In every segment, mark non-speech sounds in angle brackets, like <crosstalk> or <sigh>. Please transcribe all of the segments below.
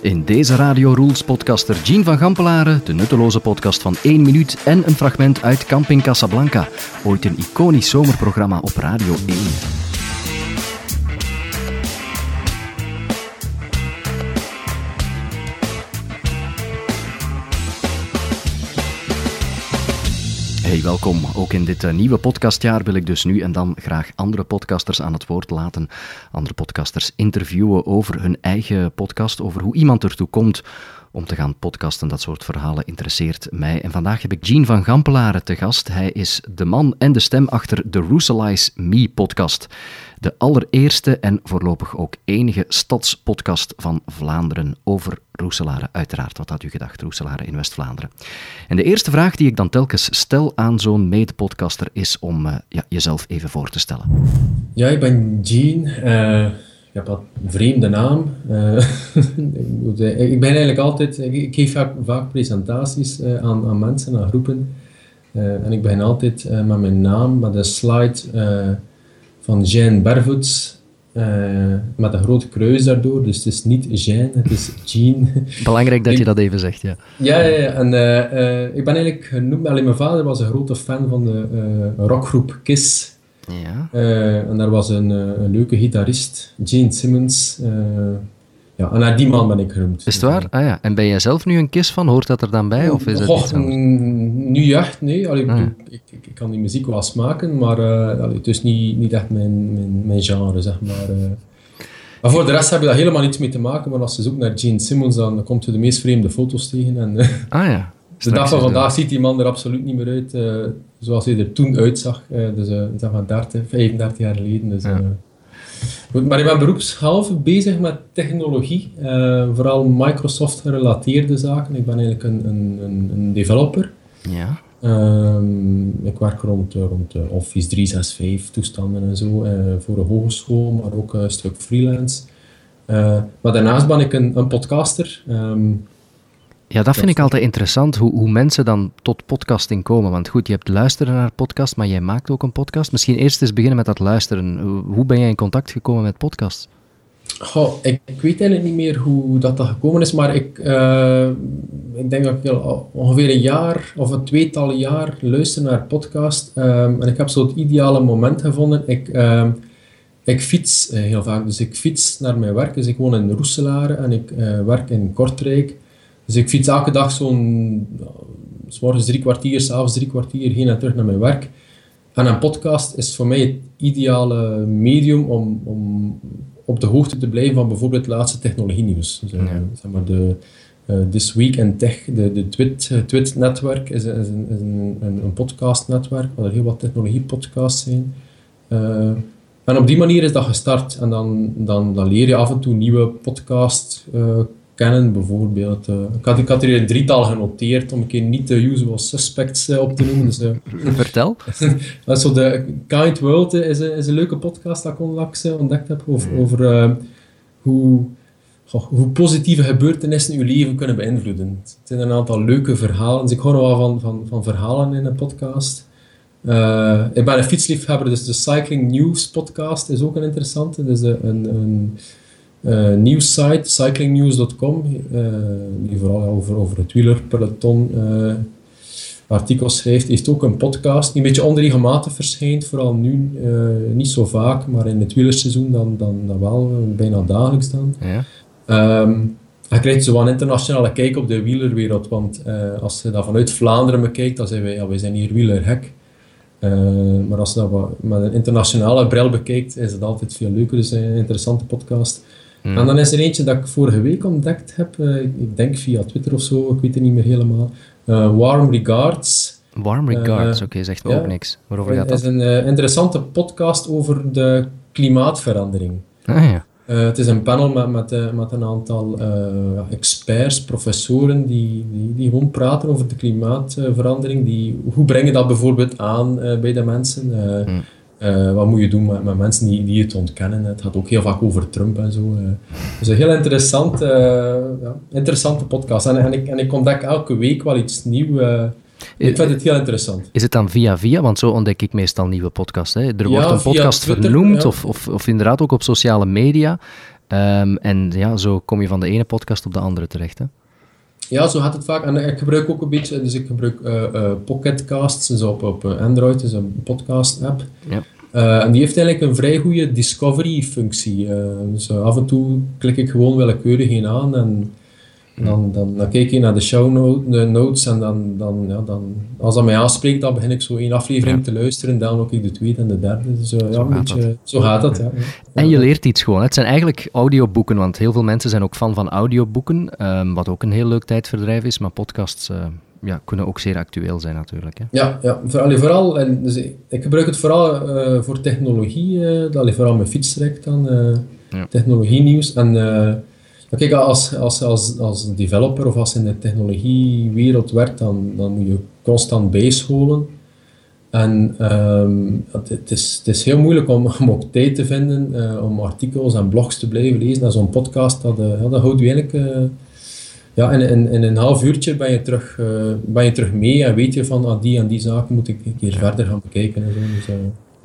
In deze Radio Rules podcaster Jean van Gampelaren, de nutteloze podcast van 1 minuut en een fragment uit Camping Casablanca, ooit een iconisch zomerprogramma op Radio 1. Hey, welkom. Ook in dit uh, nieuwe podcastjaar wil ik dus nu en dan graag andere podcasters aan het woord laten. Andere podcasters interviewen over hun eigen podcast, over hoe iemand ertoe komt om te gaan podcasten. Dat soort verhalen interesseert mij. En vandaag heb ik Jean van Gampelaren te gast. Hij is de man en de stem achter de Roeselize Me podcast. De allereerste en voorlopig ook enige stadspodcast van Vlaanderen over Roeselare. Uiteraard, wat had u gedacht, Roeselare in West-Vlaanderen? En de eerste vraag die ik dan telkens stel aan zo'n mede-podcaster is om uh, ja, jezelf even voor te stellen. Ja, ik ben Jean. Uh, ik heb een vreemde naam. <laughs> Uh, ik ben eigenlijk altijd... Ik geef vaak, presentaties aan, aan mensen, aan groepen. en ik begin altijd met mijn naam, met een slide van Jean Bervoets. Uh, met een groot kruis daardoor, dus het is niet Jean, het is Jean. <laughs> Belangrijk dat je dat even zegt, ja. Ja, ja, ja. en uh, uh, ik ben eigenlijk genoemd, alleen mijn vader was een grote fan van de rockgroep Kiss. Ja. en daar was een, een leuke gitarist, Gene Simmons. Ja, en naar die man ben ik genoemd. Is het waar? Ah ja. En ben jij zelf nu een KISS van? Hoort dat er dan bij? Of is dat iets Nu echt, nee. Allee, ah. ik, ik, ik, kan die muziek wel smaken, maar uh, allee, het is niet, niet echt mijn, mijn, mijn genre, zeg maar. Uh. Maar voor de rest heb je daar helemaal niets mee te maken, maar als je zoekt naar Gene Simmons, dan komt je de meest vreemde foto's tegen. En, <laughs> ah ja. <laughs> De dag van vandaag ziet die man er absoluut niet meer uit zoals hij er toen uitzag. dus zeg maar 30, 35 jaar geleden. Dus, ja maar ik ben beroepshalve bezig met technologie, uh, vooral Microsoft-gerelateerde zaken. Ik ben eigenlijk een, een, een developer. Ja. Um, ik werk rond, rond Office 365 toestanden en zo, uh, voor een hogeschool, maar ook een stuk freelance. Uh, maar daarnaast ben ik een, een podcaster. Um, ja, dat vind ik altijd interessant, hoe, hoe mensen dan tot podcasting komen. Want goed, je hebt luisteren naar podcast, maar jij maakt ook een podcast. Misschien eerst eens beginnen met dat luisteren. Hoe ben jij in contact gekomen met podcasts? Goh, ik, ik, weet eigenlijk niet meer hoe dat, dat gekomen is, maar ik, uh, ik denk dat ik al ongeveer een jaar of een tweetal jaar luister naar podcast. Um, en ik heb zo het ideale moment gevonden. Ik, uh, ik fiets uh, heel vaak, dus ik fiets naar mijn werk. Dus ik woon in Roeselare en ik werk in Kortrijk. Dus ik fiets elke dag zo'n, s morgens drie kwartier, s'avonds drie kwartier heen en terug naar mijn werk. En een podcast is voor mij het ideale medium om, om op de hoogte te blijven van bijvoorbeeld het laatste technologie-nieuws. Dus, uh, zeg maar de, uh, This Week in Tech, de, de Twit, uh, Twit-netwerk is, is, een, is een, een, een podcastnetwerk waar er heel wat technologie-podcasts zijn. en op die manier is dat gestart. En dan, dan, dan leer je af en toe nieuwe podcasts kennen. Bijvoorbeeld, uh, ik, had, ik had hier een drietal genoteerd om een keer niet de usual suspects uh, op te noemen. Dus, uh, <laughs> Vertel. <laughs> dat zo de Kind World is, een, is een leuke podcast dat ik onlangs ontdekt heb over, mm. over hoe, goh, hoe positieve gebeurtenissen uw leven kunnen beïnvloeden. Het zijn een aantal leuke verhalen. Dus ik hoor wel van, van, van verhalen in een podcast. ik ben een fietsliefhebber, dus de Cycling News podcast is ook een interessante. Dus een, een uh, nieuwssite, cyclingnews.com, uh, die vooral over, over het wielerpeloton uh, artikels schrijft, heeft ook een podcast die een beetje onregelmatig verschijnt, vooral nu niet zo vaak, maar in het wielerseizoen dan, dan, dan wel, bijna dagelijks dan. Ja. Um, je krijgt zo een internationale kijk op de wielerwereld, want als je dat vanuit Vlaanderen bekijkt, dan zijn wij, ja, wij zijn hier wielerhek. maar als je dat met een internationale bril bekijkt, is het altijd veel leuker. Dus een interessante podcast. En dan is er eentje dat ik vorige week ontdekt heb, uh, ik denk via Twitter of zo, ik weet het niet meer helemaal. Uh, Warm Regards. Warm Regards, uh, oké, okay, zegt me ja, ook niks. Waarover gaat dat? Het is een interessante podcast over de klimaatverandering. Ah ja. het is een panel met, met, met een aantal experts, professoren, die, die, die gewoon praten over de klimaatverandering. Die, hoe breng dat bijvoorbeeld aan bij de mensen? Hmm. Uh, wat moet je doen met, met mensen die, die het ontkennen? Het gaat ook heel vaak over Trump en zo. Uh. Dus een heel interessant, uh, ja, interessante podcast. En, en, ik, en ik ontdek elke week wel iets nieuws. ik vind het heel interessant. Is het dan via via? Want zo ontdek ik meestal nieuwe podcasts. Hè? Er wordt een podcast vernoemd, of, of, of inderdaad ook op sociale media. Ehm, en ja, zo kom je van de ene podcast op de andere terecht, hè? Ja, zo gaat het vaak. En ik gebruik ook een beetje, dus ik gebruik uh, uh, Pocketcasts, dus op, op Android, dus een podcast-app. Ja. Uh, en die heeft eigenlijk een vrij goede discovery-functie. dus af en toe klik ik gewoon willekeurig in aan en dan, dan, dan kijk je naar de show notes en dan, dan, ja, dan, als dat mij aanspreekt, dan begin ik zo één aflevering te luisteren, dan ook ik de tweede en de derde. Dus ja, zo, gaat beetje, zo gaat dat. Ja. En je leert iets gewoon. Het zijn eigenlijk audioboeken, want heel veel mensen zijn ook fan van audioboeken, um, wat ook een heel leuk tijdverdrijf is, maar podcasts... Uh, ja, kunnen ook zeer actueel zijn natuurlijk. Hè. Ja, ja vooral, vooral en dus ik gebruik het vooral uh, voor technologie, uh, vooral met fietsrek dan, uh, ja. technologie nieuws. En kijk, als, als, als, als developer of als je in de technologiewereld werkt, dan, dan moet je constant bijscholen. En um, het, is, het is heel moeilijk om, <laughs> om ook tijd te vinden uh, om artikels en blogs te blijven lezen. En zo'n podcast, dat, ja, dat houdt je eigenlijk... Uh, ja, in, in, in, een half uurtje ben je, terug, ben je terug mee en weet je van ah, die en die zaken moet ik een keer verder gaan bekijken. En zo. Dus,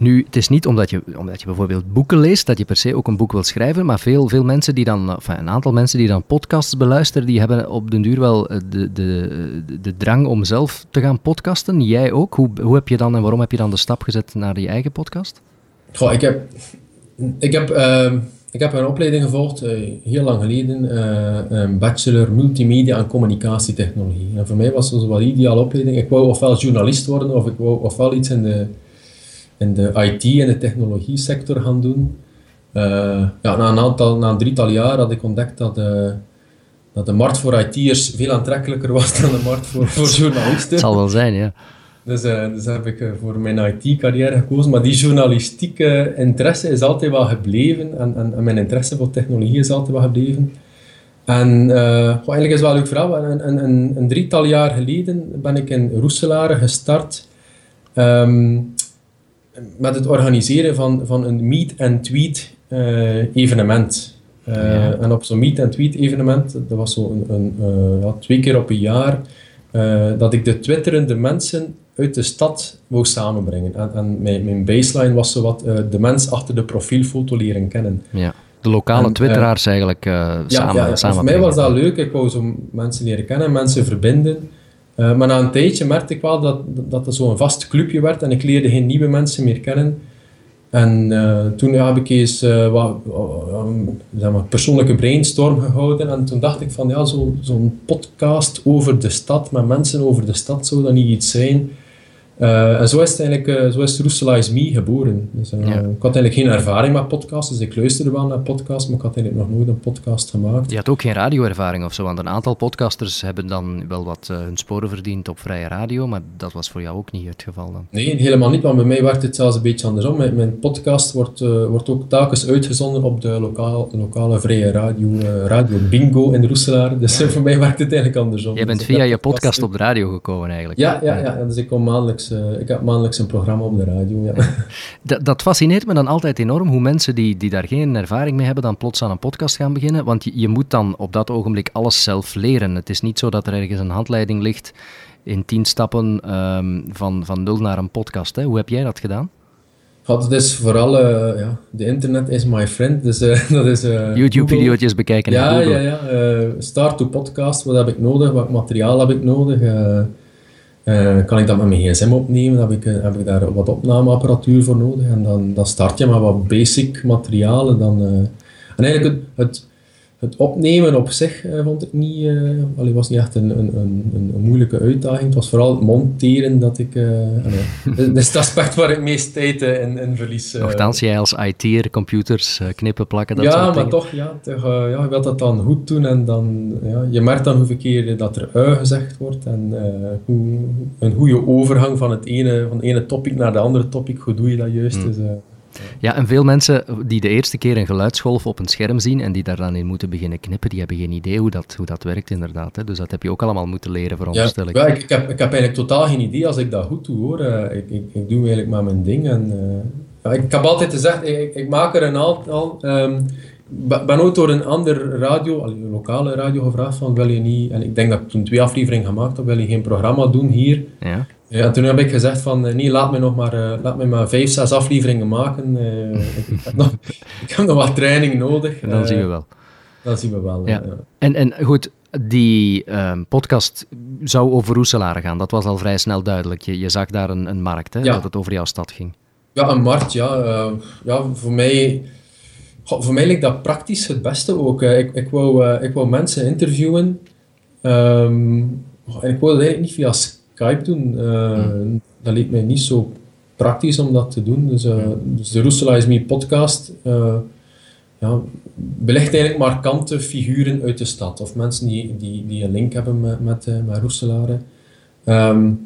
nu, het is niet omdat je, omdat je bijvoorbeeld boeken leest, dat je per se ook een boek wil schrijven, maar veel, veel mensen die dan, enfin, een aantal mensen die dan podcasts beluisteren, die hebben op den duur wel eh, de, de, de drang om zelf te gaan podcasten. Jij ook. Hoe, hoe heb je dan en waarom heb je dan de stap gezet naar je eigen podcast? Goh, ik heb, ik heb, uh, ik heb een opleiding gevolgd, uh, heel lang geleden, uh, een bachelor multimedia en communicatietechnologie. En voor mij was dat wel een ideale opleiding. Ik wou ofwel journalist worden, of ik wou ofwel iets in de in de IT- en de technologie sector gaan doen. Uh, ja, na, een aantal, na een drietal jaar had ik ontdekt dat, uh, dat de markt voor IT'ers veel aantrekkelijker was dan de markt voor, voor <laughs> journalisten. Het zal wel zijn, ja. Dus, uh, dus heb ik voor mijn IT-carrière gekozen. Maar die journalistieke interesse is altijd wel gebleven. En, en, en, mijn interesse voor technologie is altijd wel gebleven. En eigenlijk is het wel een leuk verhaal. Een, een, een, een, drietal jaar geleden ben ik in Roeselare gestart. Um, met het organiseren van, van een meet-and-tweet uh, evenement. Uh, En op zo'n meet-and-tweet evenement, dat was zo een, een uh, ja, twee keer op een jaar, dat ik de twitterende mensen uit de stad wou samenbrengen. En, en mijn, mijn baseline was zo wat de mens achter de profielfoto leren kennen. Ja. De lokale en, twitteraars eigenlijk samen, ja, ja, Voor mij was dat leuk. Ik wou zo mensen leren kennen, mensen verbinden. Uh, maar na een tijdje merkte ik wel dat, dat het zo'n vast clubje werd en ik leerde geen nieuwe mensen meer kennen. En uh, toen heb ik eens uh, wat, zeg maar, persoonlijke brainstorm gehouden en toen dacht ik van ja, zo'n zo podcast over de stad, met mensen over de stad, zou dat niet iets zijn uh, en zo is het eigenlijk, uh, zo is Roesela is Me geboren. Dus, uh, ja. Ik had eigenlijk geen ervaring met podcasts, dus ik luisterde wel naar podcasts, maar ik had eigenlijk nog nooit een podcast gemaakt. Je had ook geen radioervaring of zo, want een aantal podcasters hebben dan wel wat hun sporen verdiend op vrije radio, maar dat was voor jou ook niet het geval dan? Nee, helemaal niet, want bij mij werkt het zelfs een beetje andersom. Mijn, mijn podcast wordt, wordt ook telkens uitgezonden op de lokaal, lokale vrije radio, Radio Bingo in Roeselaar, dus <laughs> voor mij werkt het eigenlijk andersom. Je bent dus via je podcast op de radio gekomen eigenlijk? Ja, ja, ja, dus ik kom maandelijks uh, ik heb maandelijks een programma op de radio. Ja. <laughs> dat, dat, fascineert me dan altijd enorm hoe mensen die, die daar geen ervaring mee hebben, dan plots aan een podcast gaan beginnen. Want je, je moet dan op dat ogenblik alles zelf leren. Het is niet zo dat er ergens een handleiding ligt in tien stappen um, van, van nul naar een podcast. Hè. Hoe heb jij dat gedaan? het is vooral, uh, ja, de internet is my friend. Dus, uh, <laughs> dat is, uh, YouTube-video's bekijken. Ja, ja, ja. start to podcast, wat heb ik nodig? Wat materiaal heb ik nodig? Uh, kan ik dat met mijn gsm opnemen? Heb ik, heb ik daar wat opnameapparatuur voor nodig. En dan, dan start je met wat basic materialen. Dan, uh, en eigenlijk het, het, het, opnemen op zich uh, vond ik niet, uh, was niet echt een, een, een, een, moeilijke uitdaging. Het was vooral het monteren dat ik... <laughs> dat is het aspect waar ik meest tijd in, in verlies. Nochtans, jij als IT'er, computers, knippen, plakken, dat ja, soort maar toch, ja, toch, ja, je wilt dat dan goed doen. En dan, ja, je merkt dan hoeveel keer dat er ui gezegd wordt. En hoe, een goede overgang van het ene, van het ene topic naar de andere topic, hoe doe je dat juist? Mm. Dus, ja, en veel mensen die de eerste keer een geluidsgolf op een scherm zien en die daar dan in moeten beginnen knippen, die hebben geen idee hoe dat, hoe dat werkt inderdaad. Hè. Dus dat heb je ook allemaal moeten leren, veronderstel ik. Ja, ik, ik, heb, ik heb eigenlijk totaal geen idee als ik dat goed doe hoor. Uh, ik, ik, ik, doe eigenlijk maar mijn ding. En, uh, ja, ik, heb altijd gezegd, ik, ik maak er een aantal... Um, ben ooit door een andere radio, een lokale radio gevraagd van wil je niet, en ik denk dat ik toen twee afleveringen gemaakt heb, wil je geen programma doen hier? Ja Ja, toen heb ik gezegd van, uh, nee, laat me nog maar, uh, laat me maar vijf, zes afleveringen maken. ik, <laughs> ik, heb nog, ik heb nog wat training nodig. dan zien we wel. Dan zien we wel, ja. En, en goed, die ehm, podcast zou over Roeselare gaan. Dat was al vrij snel duidelijk. Je, je zag daar een, een markt, hè, dat het over jouw stad ging. Ja, een markt, ja. ja, voor mij voor mij lijkt dat praktisch het beste ook. Ik, ik, wou, ik wou mensen interviewen. Um, en ik wou dat eigenlijk niet via Skype doen. Uh, Dat leek mij niet zo praktisch om dat te doen. Dus, uh, dus de Roesela is Me podcast ja, belicht eigenlijk markante figuren uit de stad. Of mensen die, die, die een link hebben met, met, met Roeselare. Um,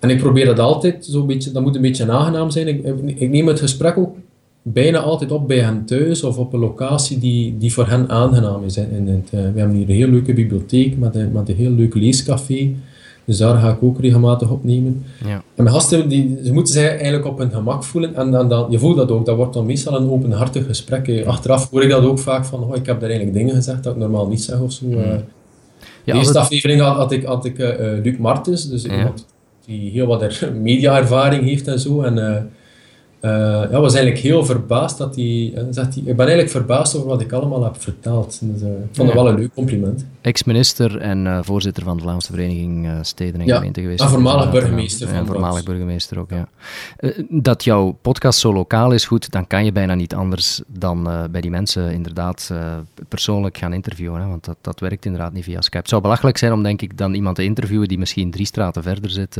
en ik probeer dat altijd zo'n beetje, dat moet een beetje aangenaam zijn. Ik, ik neem het gesprek ook bijna altijd op bij hen thuis of op een locatie die, die voor hen aangenaam is. In het, we hebben hier een heel leuke bibliotheek met een, met een heel leuk leescafé. Dus daar ga ik ook regelmatig opnemen. Ja. En mijn gasten, die, ze moeten zich eigenlijk op hun gemak voelen. En, dan, dan, je voelt dat ook. Dat wordt dan meestal een openhartig gesprek. Achteraf hoor ik dat ook vaak van, oh, ik heb daar eigenlijk dingen gezegd dat ik normaal niet zeg of zo. Uh, ja, de eerste aflevering had, had ik, had ik uh, Luc Martens, dus iemand die heel wat <laughs> media-ervaring heeft en zo. En uh, ja, was eigenlijk heel verbaasd dat hij, uh, zegt hij... Ik ben eigenlijk verbaasd over wat ik allemaal heb verteld. Dus, uh, ik vond het wel een leuk compliment. Ex-minister en voorzitter van de Vlaamse Vereniging Steden en ja, Gemeenten geweest. Ja, voormalig burgemeester. van voormalig burgemeester ook, ja. dat jouw podcast zo lokaal is, goed, dan kan je bijna niet anders dan bij die mensen inderdaad persoonlijk gaan interviewen. Hè, want dat, dat werkt inderdaad niet via Skype. Het zou belachelijk zijn om, denk ik, dan iemand te interviewen die misschien drie straten verder zit...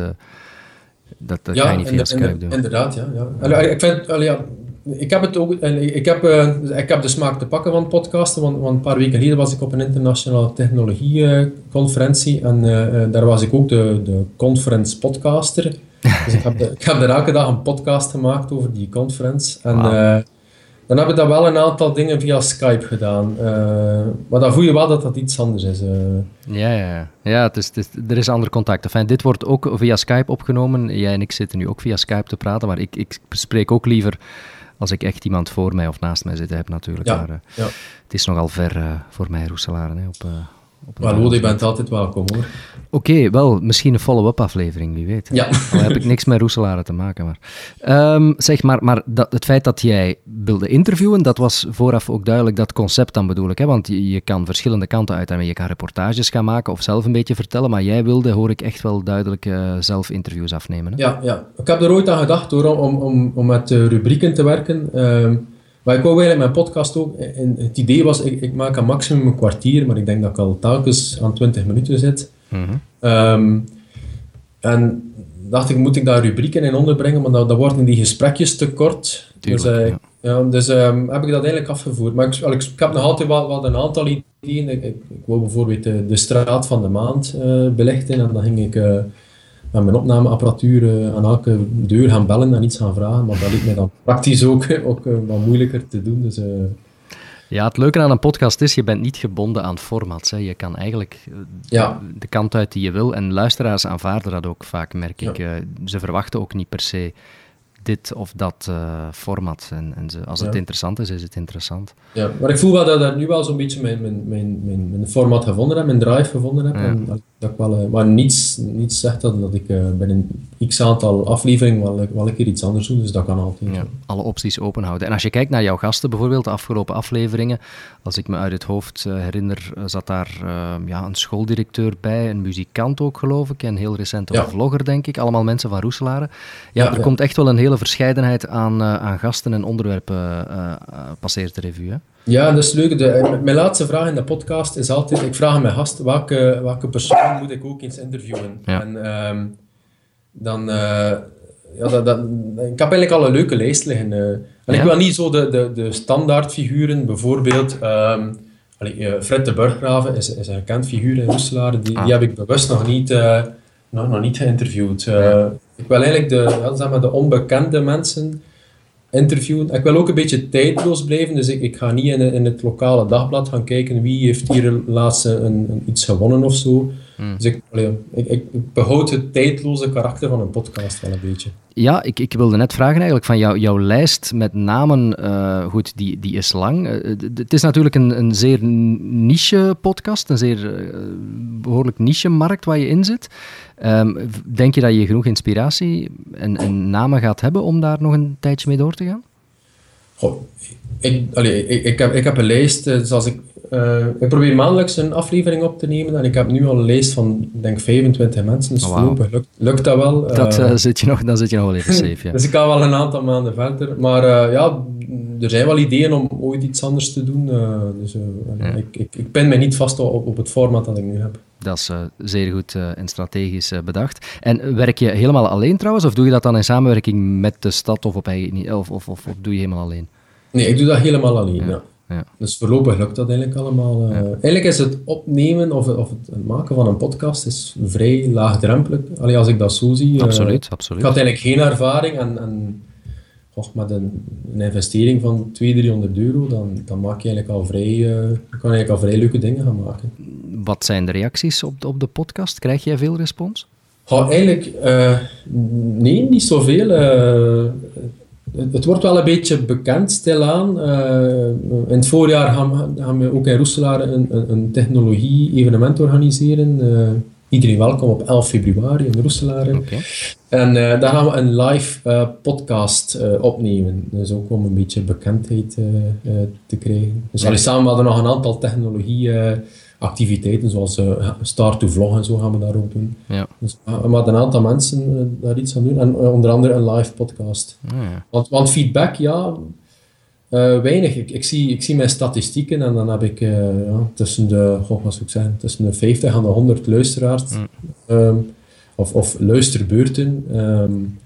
Dat, dat ja, kan je niet via Skype doen. Inderdaad, ja. ja. Allee, ik, vind, allee, ja, ik heb het ook, ik heb, uh, ik heb de smaak te pakken van podcasten, want, want, een paar weken geleden was ik op een internationale technologieconferentie en uh, daar was ik ook de, de conference podcaster. Dus ik heb, de, <laughs> ik heb er elke dag een podcast gemaakt over die conference. En wow. Dan heb ik dat wel een aantal dingen via Skype gedaan. Uh, maar dan voel je wel dat dat iets anders is. Uh. Ja, ja, ja het is, het is, er is ander contact. Enfin, dit wordt ook via Skype opgenomen. Jij en ik zitten nu ook via Skype te praten, maar ik, ik spreek ook liever als ik echt iemand voor mij of naast mij zitten heb natuurlijk. Ja, maar, uh, ja. Het is nogal ver voor mij, Roeselaren, op, maar Lode, je bent altijd welkom hoor. Oké, wel, misschien een follow-up aflevering, wie weet. Ja. <laughs> Al heb ik niks met Roeselaren te maken. Maar, um, zeg maar, maar dat, het feit dat jij wilde interviewen, dat was vooraf ook duidelijk dat concept dan bedoel ik. Hè? Want je, je kan verschillende kanten uit en je kan reportages gaan maken of zelf een beetje vertellen. Maar jij wilde, hoor ik echt wel duidelijk, uh, zelf interviews afnemen. Hè? Ja, ja, ik heb er ooit aan gedacht hoor, om, om, om met rubrieken te werken. Um, maar ik wou eigenlijk mijn podcast ook, en het idee was, ik, ik, maak een maximum een kwartier, maar ik denk dat ik al telkens aan 20 minuten zit. Mm -hmm. um, en dacht ik, moet ik daar rubrieken in onderbrengen, maar dat, dat worden die gesprekjes te kort. Tuurlijk, dus uh, ja. ja. dus um, heb ik dat eigenlijk afgevoerd. Maar ik, ik, ik heb nog altijd wel, wel een aantal ideeën. Ik, ik, ik wou bijvoorbeeld de, de straat van de maand uh, belichten en dan ging ik... Uh, met mijn opnameapparatuur uh, aan elke deur gaan bellen en iets gaan vragen. Maar dat liep mij dan praktisch ook, <laughs> ook uh, wat moeilijker te doen. Dus, uh... Ja, het leuke aan een podcast is, je bent niet gebonden aan formats. Hè. Je kan eigenlijk ja. de kant uit die je wil. En luisteraars aanvaarden dat ook vaak, merk ik. Ze verwachten ook niet per se dit of dat uh, format. En, en ze, als het interessant is, is het interessant. Ja, maar ik voel wel dat ik nu wel zo'n beetje mijn, mijn, mijn, mijn, mijn format gevonden heb, mijn drive gevonden heb. Ja. En dat, dat ik wel, eh, maar niets, niets zegt dat, dat ik eh, binnen een x aantal afleveringen wel, wel een keer iets anders doe, dus dat kan altijd. Ja, alle opties open houden. En als je kijkt naar jouw gasten, bijvoorbeeld de afgelopen afleveringen, als ik me uit het hoofd eh, herinner, eh, zat daar eh, ja, een schooldirecteur bij, een muzikant ook, geloof ik, en heel recent een Ja. vlogger, denk ik. Allemaal mensen van Roeselare. Ja, Ja, er komt echt wel een hele verscheidenheid aan, eh, aan gasten en onderwerpen passeert de revue. Hè? Ja, dat is leuk. De, mijn laatste vraag in de podcast is altijd, ik vraag aan mijn gast, welke, welke persoon moet ik ook eens interviewen? Ja. En ehm, dan, eh, ja, dat, dat, ik heb eigenlijk al een leuke lijst liggen. eh. en ik wil niet zo de, de, de standaardfiguren, bijvoorbeeld ehm, allee, eh, Fred de Burggraven is, is een gekend figuur in Roeselaar, die, Ah. die heb ik bewust nog niet, nog, nog niet geïnterviewd. Ik wil eigenlijk de, ja, zeg maar de onbekende mensen interviewen. Ik wil ook een beetje tijdloos blijven, dus ik, ik ga niet in, in het lokale dagblad gaan kijken wie heeft hier laatst een, een iets gewonnen of zo. Hmm. Dus ik, allee, ik, ik, behoud het tijdloze karakter van een podcast wel een beetje. Ja, ik, ik wilde net vragen eigenlijk van jou, jouw lijst met namen, uh, goed, die, die is lang. Uh, het is natuurlijk een, een zeer niche podcast, een zeer uh, behoorlijk niche markt waar je in zit. Um, denk je dat je genoeg inspiratie en, en namen gaat hebben om daar nog een tijdje mee door te gaan? Goh, ik, allee, ik, ik, heb, ik heb een lijst, zoals ik uh, ik probeer maandelijks een aflevering op te nemen en ik heb nu al een lijst van, denk 25 mensen, dus oh, wow. lukt, lukt, dat wel. Dat, uh, zit je nog, dan zit je nog wel even <laughs> safe, ja. dus ik ga wel een aantal maanden verder. Maar ja, er zijn wel ideeën om ooit iets anders te doen. dus ja. ik, ik, ik ben mij niet vast op, op het format dat ik nu heb. Dat is zeer goed en strategisch bedacht. En werk je helemaal alleen trouwens, of doe je dat dan in samenwerking met de stad of, op eigen, of, of, of, of doe je helemaal alleen? Nee, ik doe dat helemaal alleen, ja. Ja. Dus voorlopig lukt dat eigenlijk allemaal. Uh, Eigenlijk is het opnemen of, of het maken van een podcast is vrij laagdrempelig. Alleen als ik dat zo zie. Eh, absoluut, absoluut. Ik had eigenlijk geen ervaring en, en met een, een, investering van 200, 300 euro, dan, dan maak je eigenlijk al vrij, uh, kan eigenlijk al vrij leuke dingen gaan maken. Wat zijn de reacties op de, op de podcast? Krijg jij veel respons? Eigenlijk, nee, niet zoveel het wordt wel een beetje bekend stilaan. Uh, in het voorjaar gaan, gaan we ook in Roeselaar een, een, een technologie-evenement organiseren. Iedereen welkom op 11 februari in Roeselaar. Okay. En uh, daar gaan we een live podcast opnemen. Dus ook om een beetje bekendheid te krijgen. Dus ja. samen hadden nog een aantal technologie activiteiten zoals start to vlog en zo gaan we daar ook doen. Ja. Dus, uh, maar een aantal mensen daar iets aan doen. En onder andere een live podcast. Ah, ja. want, want, feedback, ja, weinig. Ik, ik, zie, ik zie mijn statistieken en dan heb ik ja, tussen de, goh, wat zou ik zeggen, tussen de 50 en de 100 luisteraars. Mm. Um, of, of luisterbeurten. Um,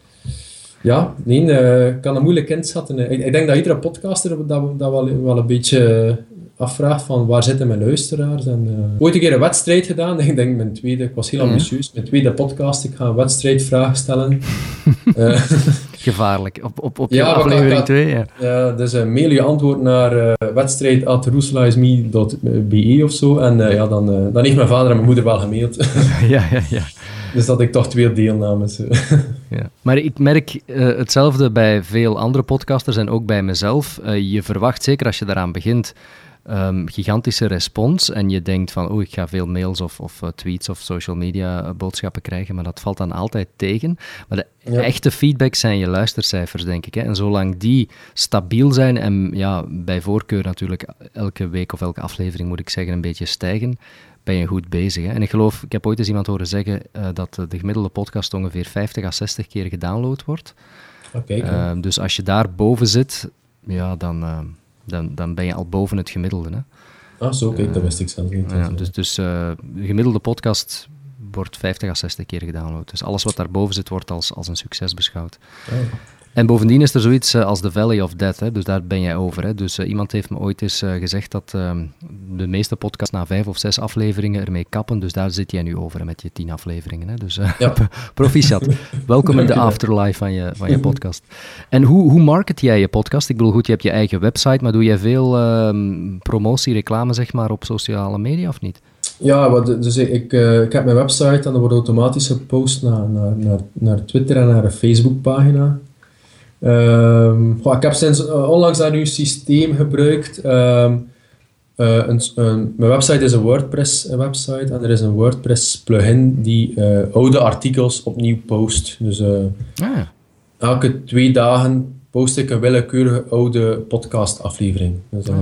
ja, nee, ik kan een moeilijk inschatten. Ik, ik denk dat iedere podcaster dat, dat wel, wel een beetje afvraagt van waar zitten mijn luisteraars. En, uh, ooit een keer een wedstrijd gedaan. <laughs> Ik denk mijn tweede, ik was heel ambitieus. Mijn tweede podcast, ik ga een wedstrijdvraag stellen. uh, <laughs> Gevaarlijk, op, op, op ja, aflevering 2. Ja. ja, dus uh, mail je antwoord naar uh, wedstrijd.roeselaisme.be of zo. En uh, ja, dan, dan heeft mijn vader en mijn moeder wel gemaild. <laughs> ja, ja, ja. <laughs> Dus dat ik toch twee deelnames. <laughs> ja. Maar ik merk hetzelfde bij veel andere podcasters en ook bij mezelf. je verwacht, zeker als je daaraan begint, um, gigantische respons en je denkt van, oh, ik ga veel mails of, of uh, tweets of social media uh, boodschappen krijgen, maar dat valt dan altijd tegen. Maar de echte feedback zijn je luistercijfers, denk ik. Hè? En zolang die stabiel zijn en ja, bij voorkeur natuurlijk elke week of elke aflevering, moet ik zeggen, een beetje stijgen, ben je goed bezig. Hè? En ik geloof, ik heb ooit eens iemand horen zeggen uh, dat de gemiddelde podcast ongeveer 50 à 60 keer gedownload wordt. Okay, uh, dus als je daar boven zit, ja, dan, uh, dan, dan ben je al boven het gemiddelde. Hè? Ah, zo, kijk, dat wist ik zelf niet. Ja, dus dus de gemiddelde podcast wordt 50 à 60 keer gedownload. Dus alles wat daarboven zit, wordt als, als een succes beschouwd. Oh. En bovendien is er zoiets eh, als de Valley of Death, hè, dus daar ben jij over. Hè. Dus uh, iemand heeft me ooit eens uh, gezegd dat ehm, de meeste podcasts na vijf of zes afleveringen ermee kappen, dus daar zit jij nu over hè, met je tien afleveringen. Hè. Dus ja. <laughs> proficiat. Welkom in de afterlife van je, van je podcast. En hoe, hoe market jij je podcast? Ik bedoel, goed, je hebt je eigen website, maar doe jij veel ehm, promotie, reclame zeg maar, op sociale media of niet? Ja, dus ik, ik heb mijn website en dan wordt automatisch gepost naar, naar, naar, naar Twitter en naar een Facebookpagina. Um, ik heb sinds uh, onlangs dat nieuw systeem gebruikt. Um, uh, een, een, mijn website is een WordPress website en er is een WordPress plugin die oude artikels opnieuw post. Dus ah. elke twee dagen post ik een willekeurige oude podcast aflevering. Dus ah.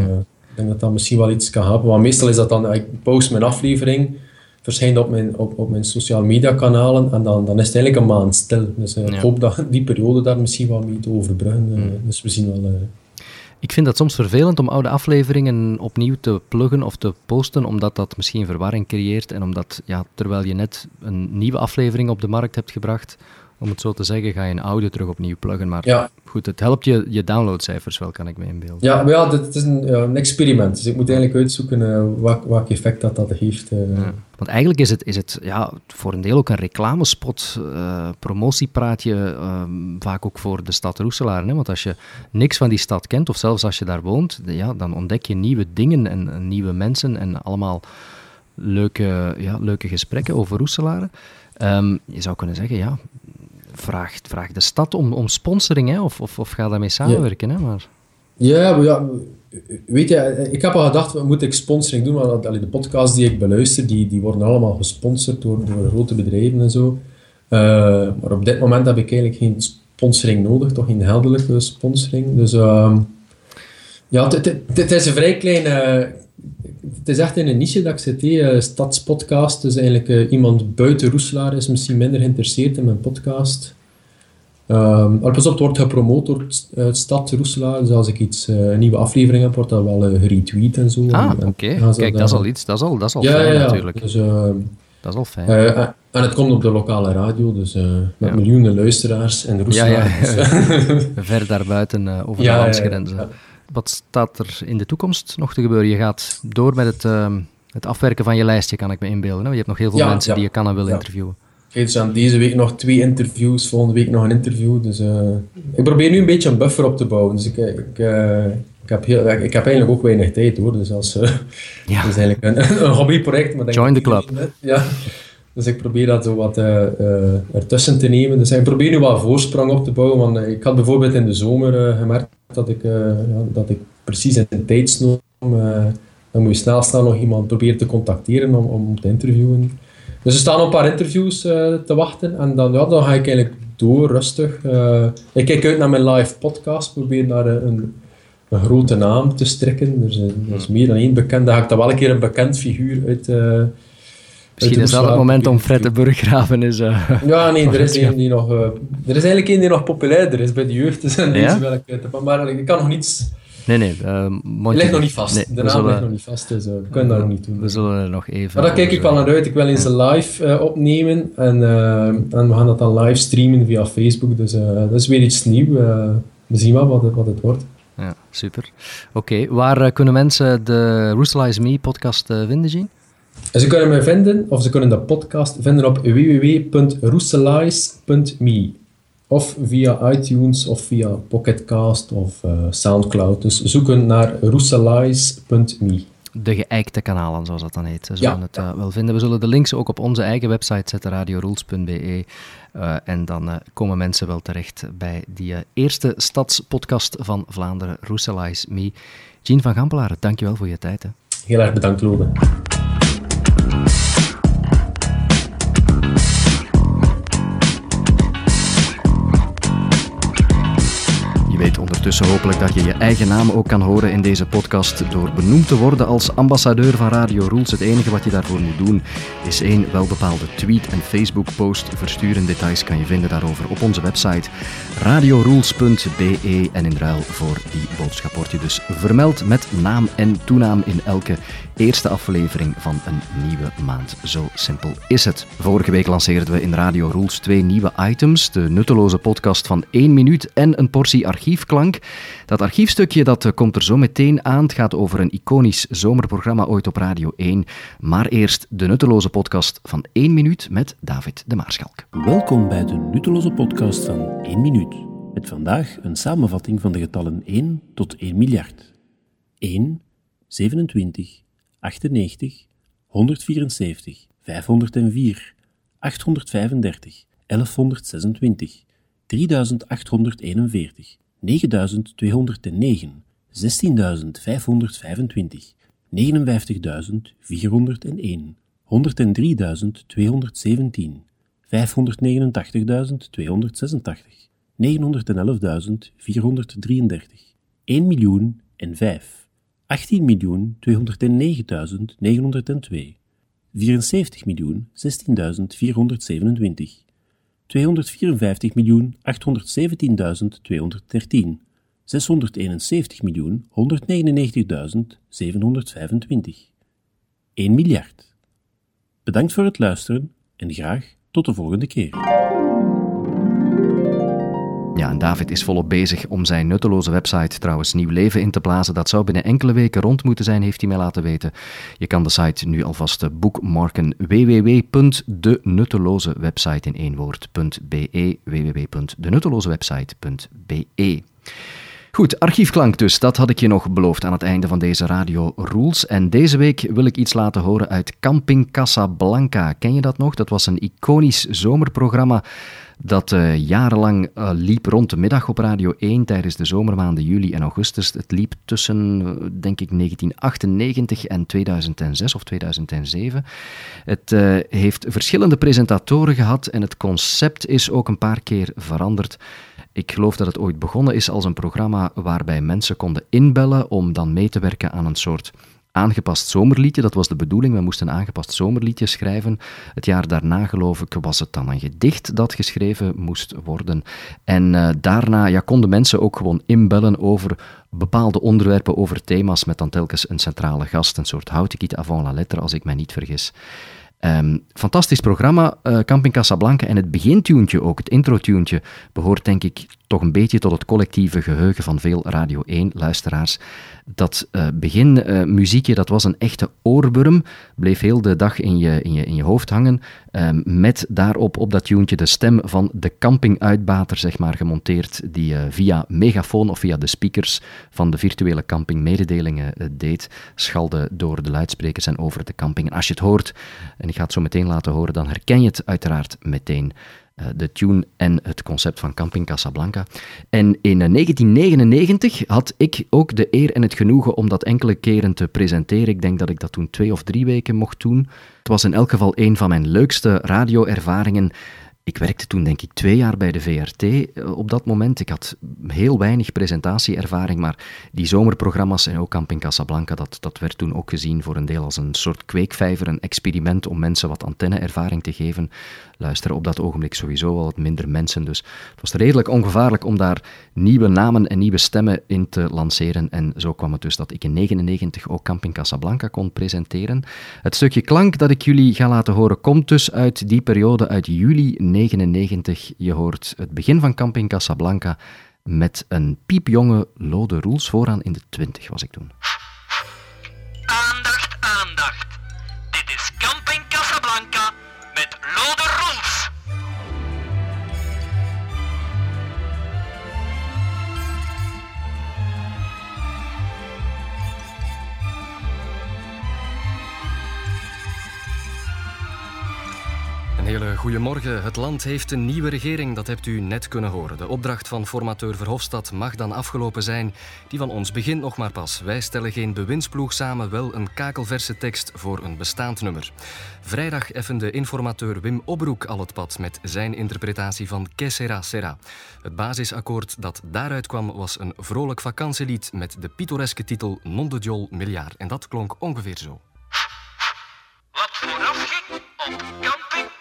Ik denk dat dat misschien wel iets kan helpen. Want meestal is dat dan, ik post mijn aflevering verschijnt op mijn, op, op mijn sociale media kanalen en dan, dan is het eigenlijk een maand stil. Dus uh, ik hoop dat <laughs> die periode daar misschien wel mee te overbruggen. Uh, Dus we zien wel... Uh... Ik vind dat soms vervelend om oude afleveringen opnieuw te pluggen of te posten, omdat dat misschien verwarring creëert en omdat, ja, terwijl je net een nieuwe aflevering op de markt hebt gebracht, om het zo te zeggen, ga je een oude terug opnieuw pluggen. Maar ja. goed, het helpt je, je downloadcijfers wel, kan ik me inbeelden. Ja, maar ja, dit is een, een experiment. Dus ik moet eigenlijk uitzoeken uh, wat, wat effect dat, dat heeft. Uh. Ja. Want eigenlijk is het, is het ja, voor een deel ook een reclamespot, uh, promotiepraatje, ehm, vaak ook voor de stad Roeselaar. Hè? Want als je niks van die stad kent, of zelfs als je daar woont, ja, dan ontdek je nieuwe dingen en, en nieuwe mensen en allemaal leuke, ja, leuke gesprekken over Roeselare. Um, je zou kunnen zeggen, ja, vraag, vraag de stad om, om sponsoring, hè, of, of, of ga daarmee samenwerken. Hè, maar... Ja, ja, weet je, ik heb al gedacht, moet ik sponsoring doen? Want de podcasts die ik beluister, die, die worden allemaal gesponsord door, grote bedrijven en zo. Uh, maar op dit moment heb ik eigenlijk geen sponsoring nodig, toch geen heldelijke sponsoring. Dus uh, ja, het is een vrij kleine... Het is echt in een niche dat ik zit, uh, stadspodcast. Dus eigenlijk uh, iemand buiten Roeselaar is misschien minder geïnteresseerd in mijn podcast. Um, pas op, het wordt gepromoot door uh, Stad Roeselaar. Dus als ik iets, uh, een nieuwe aflevering heb, wordt dat wel geretweet en zo. Ah, oké. Okay. Kijk, dat is al iets. Dat is al, dat is al ja, fijn ja, natuurlijk. Dus, ehm, dat is al fijn. en het komt op de lokale radio, dus met ja. miljoenen luisteraars in Roeselaar. Ja, ja. <laughs> Dus, Ver daarbuiten, over de landsgrenzen. Wat staat er in de toekomst nog te gebeuren? Je gaat door met het, uh, het afwerken van je lijstje, kan ik me inbeelden. Hè? Je hebt nog heel veel mensen die je kan en wil interviewen. Kijk, dus aan deze week nog twee interviews, volgende week nog een interview. Dus uh, ik probeer nu een beetje een buffer op te bouwen. Dus ik, ik, uh, ik, heb, heel, ik heb eigenlijk ook weinig tijd hoor. Dus als, uh, <laughs> ja. dat is eigenlijk een, <laughs> een hobbyproject. Maar Join the club. Ja. Dus ik probeer dat zo wat ertussen te nemen. Dus ik probeer nu wat voorsprong op te bouwen. Want ik had bijvoorbeeld in de zomer gemerkt dat ik, ja, dat ik precies in een tijdsnoom... dan moet je snel snel nog iemand proberen te contacteren om, om te interviewen. Dus er staan een paar interviews uh, te wachten en dan, ja, dan ga ik eigenlijk door, rustig. Ik kijk uit naar mijn live podcast, probeer naar een, een grote naam te strikken. Er is, er is meer dan één bekend. Dan ga ik dan wel een keer een bekend figuur uit... Misschien is dat het moment om Fred de Burggraven is. Uh, ja, nee, <laughs> er is, die nog, uh, er is eigenlijk één die nog populairder is bij de jeugd. Dus <laughs> deze ja? wel ik maar ik kan nog niets Nee, nee. Uh, die ligt nog niet vast. Nee, de naam zullen, ligt nog niet vast, dus uh, we kunnen dat nog niet doen. We zullen er nog even... Maar daar kijk ik wel naar uit. Ik wil eens een live uh, opnemen en, uh, en we gaan dat dan live streamen via Facebook. Dus dat is weer iets nieuws. we zien wel wat het, wat het wordt. Ja, super. Oké, okay. waar kunnen mensen de Rooselize Me podcast vinden, Jean? Ze kunnen mij vinden, of ze kunnen de podcast vinden op www.rooselize.me of via iTunes of via Pocketcast of uh, Soundcloud. Dus zoeken naar roeselize.me. De geëikte kanalen, zoals dat dan heet. Ze zullen ja, het uh, wel vinden. We zullen de links ook op onze eigen website zetten, radiorules.be. Uh, en dan uh, komen mensen wel terecht bij die eerste stadspodcast van Vlaanderen, Roeselize Me. Jean van Gampelaar, dankjewel voor je tijd. Hè. Heel erg bedankt, Lode. Ondertussen hopelijk dat je je eigen naam ook kan horen in deze podcast door benoemd te worden als ambassadeur van Radio Rules. Het enige wat je daarvoor moet doen is één welbepaalde tweet en Facebook-post versturen. Details kan je vinden daarover op onze website radiorules.be en in ruil voor die boodschap word je dus vermeld met naam en toenaam in elke eerste aflevering van een nieuwe maand. Zo simpel is het. Vorige week lanceerden we in Radio Rules twee nieuwe items. De nutteloze podcast van 1 minuut en een portie archiefklank. Dat archiefstukje dat eh, komt er zo meteen aan. Het gaat over een iconisch zomerprogramma ooit op Radio 1. Maar eerst de nutteloze podcast van 1 minuut met David de Maarschalk. Welkom bij de nutteloze podcast van 1 minuut. Met vandaag een samenvatting van de getallen 1 tot 1 miljard. 1, 27, 98, 174, 504, 835, 1126, 3841, 9209, 16525, 59401, 103217, 589.286, 911.433, 1 miljoen en 5. 18.209.902, 74.620, 254.817.213, 671.199.725. 1 miljard. Bedankt voor het luisteren en graag tot de volgende keer. Ja, en David is volop bezig om zijn nutteloze website trouwens nieuw leven in te blazen. Dat zou binnen enkele weken rond moeten zijn, heeft hij mij laten weten. Je kan de site nu alvast boekmarken www.denuttelozewebsite in één woord.be www.denuttelozewebsite.be Goed, archiefklank dus. Dat had ik je nog beloofd aan het einde van deze Radio Rules. En deze week wil ik iets laten horen uit Camping Casablanca. Ken je dat nog? Dat was een iconisch zomerprogramma dat uh, jarenlang uh, liep rond de middag op Radio 1 tijdens de zomermaanden juli en augustus. Het liep tussen, uh, denk ik, 1998 en 2006 of 2007. Het heeft verschillende presentatoren gehad en het concept is ook een paar keer veranderd. Ik geloof dat het ooit begonnen is als een programma waarbij mensen konden inbellen om dan mee te werken aan een soort aangepast zomerliedje. Dat was de bedoeling. We moesten een aangepast zomerliedje schrijven. Het jaar daarna, geloof ik, was het dan een gedicht dat geschreven moest worden. En uh, daarna ja, konden mensen ook gewoon inbellen over bepaalde onderwerpen, over thema's, met dan telkens een centrale gast, een soort houtekiet avant la lettre, als ik mij niet vergis. Um, fantastisch programma, uh, Camping Casablanca. En het begintuentje ook, het introtuentje, behoort denk ik toch een beetje tot het collectieve geheugen van veel Radio 1-luisteraars. Dat uh, beginmuziekje, uh, dat was een echte oorworm, bleef heel de dag in je, in je, in je hoofd hangen, um, met daarop op dat tuentje de stem van de campinguitbater, zeg maar, gemonteerd, die uh, via megafoon of via de speakers van de virtuele camping mededelingen deed, schalde door de luidsprekers en over de camping. En als je het hoort, en ik ga het zo meteen laten horen, dan herken je het uiteraard meteen. Uh, de tune en het concept van Camping Casablanca. En in 1999 had ik ook de eer en het genoegen om dat enkele keren te presenteren. Ik denk dat ik dat toen twee of drie weken mocht doen. Het was in elk geval een van mijn leukste radioervaringen. Ik werkte toen denk ik twee jaar bij de VRT op dat moment. Ik had heel weinig presentatieervaring, maar die zomerprogramma's en ook Camping Casablanca, dat, dat werd toen ook gezien voor een deel als een soort kweekvijver, een experiment om mensen wat antenneervaring te geven. Luisteren op dat ogenblik sowieso wel wat minder mensen, dus het was redelijk ongevaarlijk om daar nieuwe namen en nieuwe stemmen in te lanceren. En zo kwam het dus dat ik in 1999 ook Camping Casablanca kon presenteren. Het stukje klank dat ik jullie ga laten horen komt dus uit die periode, uit juli 1999. Je hoort het begin van Camping Casablanca met een piepjonge Lode Roels vooraan in de 20 was ik toen. Aandacht, aandacht. Hele goede morgen. Het land heeft een nieuwe regering, dat hebt u net kunnen horen. De opdracht van formateur Verhofstadt mag dan afgelopen zijn. Die van ons begint nog maar pas. Wij stellen geen bewindsploeg samen, wel een kakelverse tekst voor een bestaand nummer. Vrijdag effende informateur Wim Obroek al het pad met zijn interpretatie van Que Sera. Het basisakkoord dat daaruit kwam was een vrolijk vakantielied met de pittoreske titel Non de Diol Miljard. En dat klonk ongeveer zo. Wat vooraf ging op Camping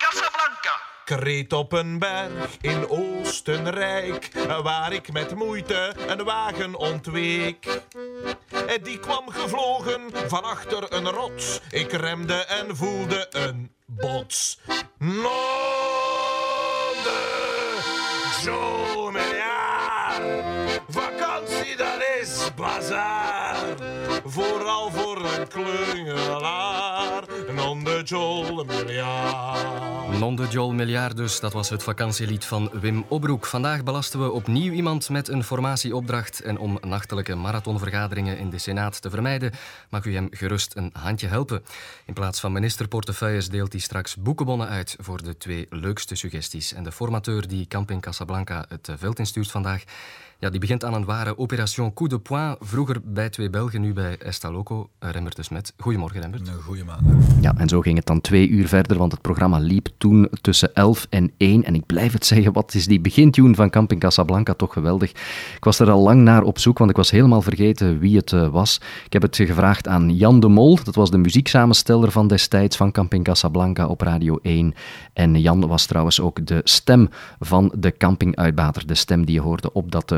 reed op een berg in Oostenrijk, waar ik met moeite een wagen ontweek. Die kwam gevlogen van achter een rots. Ik remde en voelde een bots. Non de Jomejaar. Vakantie, dat is bazaar. Vooral voor een klungelaar. Non de Jol de Jol dat was het vakantielied van Wim Obroek. Vandaag belasten we opnieuw iemand met een formatieopdracht. En om nachtelijke marathonvergaderingen in de Senaat te vermijden, mag u hem gerust een handje helpen. In plaats van ministerportefeuilles deelt hij straks boekenbonnen uit voor de twee leukste suggesties. En de formateur die Camping Casablanca het veld instuurt vandaag, ja, die begint aan een ware opération coup de poing. Vroeger bij Twee Belgen, nu bij Estaloco. Rembert de Smet. Goedemorgen, Rembert. Goedemorgen. Ja, en zo ging het dan twee uur verder, want het programma liep toen tussen 11 en 1. En ik blijf het zeggen, wat is die begintune van Camping Casablanca toch geweldig. Ik was er al lang naar op zoek, want ik was helemaal vergeten wie het uh, was. Ik heb het gevraagd aan Jan de Mol. Dat was de muzieksamensteller van destijds van Camping Casablanca op Radio 1. En Jan was trouwens ook de stem van de campinguitbater. De stem die je hoorde op dat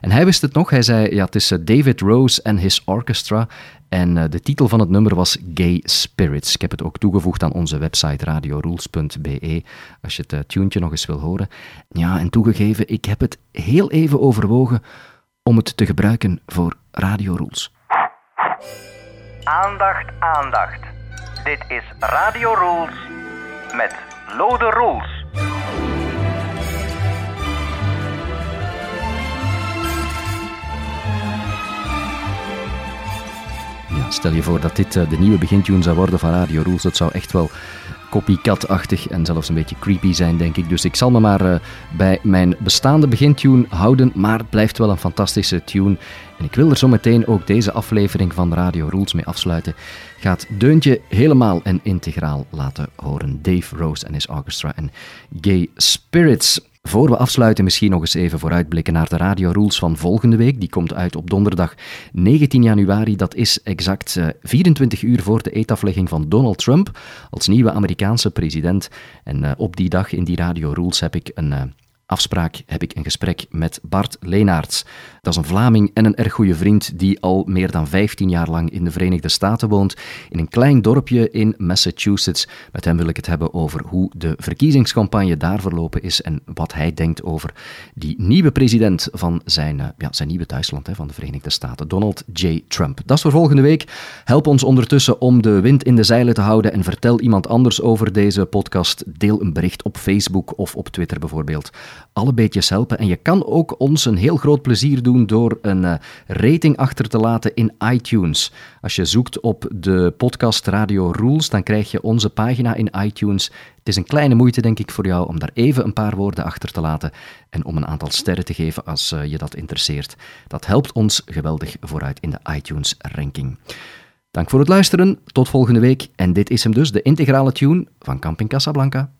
En hij wist het nog. Hij zei, ja, het is uh, David Rose en his orchestra. En uh, de titel van het nummer was Gay Spirits. Ik heb het ook toegevoegd aan onze website radiorules.be, als je het uh, tuentje nog eens wil horen. Ja, en toegegeven, ik heb het heel even overwogen om het te gebruiken voor Radio Rules. Aandacht, aandacht. Dit is Radio Rules met Lode Rules. Stel je voor dat dit eh, de nieuwe begintune zou worden van Radio Rules. Dat zou echt wel copycat-achtig en zelfs een beetje creepy zijn, denk ik. Dus ik zal me maar uh, bij mijn bestaande begintune houden, maar het blijft wel een fantastische tune. En ik wil er zo meteen ook deze aflevering van Radio Rules mee afsluiten. Gaat Deuntje helemaal en integraal laten horen. Dave Rose en his orchestra en Gay Spirits. Voor we afsluiten, misschien nog eens even vooruitblikken naar de Radio Rules van volgende week. Die komt uit op donderdag 19 januari. Dat is exact uh, 24 uur voor de eetaflegging van Donald Trump als nieuwe Amerikaanse president. En uh, op die dag in die Radio Rules heb ik een uh, afspraak heb ik een gesprek met Bart Leenaerts. Dat is een Vlaming en een erg goede vriend die al meer dan 15 jaar lang in de Verenigde Staten woont, in een klein dorpje in Massachusetts. Met hem wil ik het hebben over hoe de verkiezingscampagne daar verlopen is en wat hij denkt over die nieuwe president van zijn, ja, zijn nieuwe thuisland hè, van de Verenigde Staten, Donald J. Trump. Dat is voor volgende week. Help ons ondertussen om de wind in de zeilen te houden en vertel iemand anders over deze podcast. Deel een bericht op Facebook of op Twitter bijvoorbeeld alle beetjes helpen. En je kan ook ons een heel groot plezier doen door een uh, rating achter te laten in iTunes. Als je zoekt op de podcast Radio Rules, dan krijg je onze pagina in iTunes. Het is een kleine moeite, denk ik, voor jou om daar even een paar woorden achter te laten en om een aantal sterren te geven als uh, je dat interesseert. Dat helpt ons geweldig vooruit in de iTunes-ranking. Dank voor het luisteren, tot volgende week. En dit is hem dus, de integrale tune van Camping Casablanca.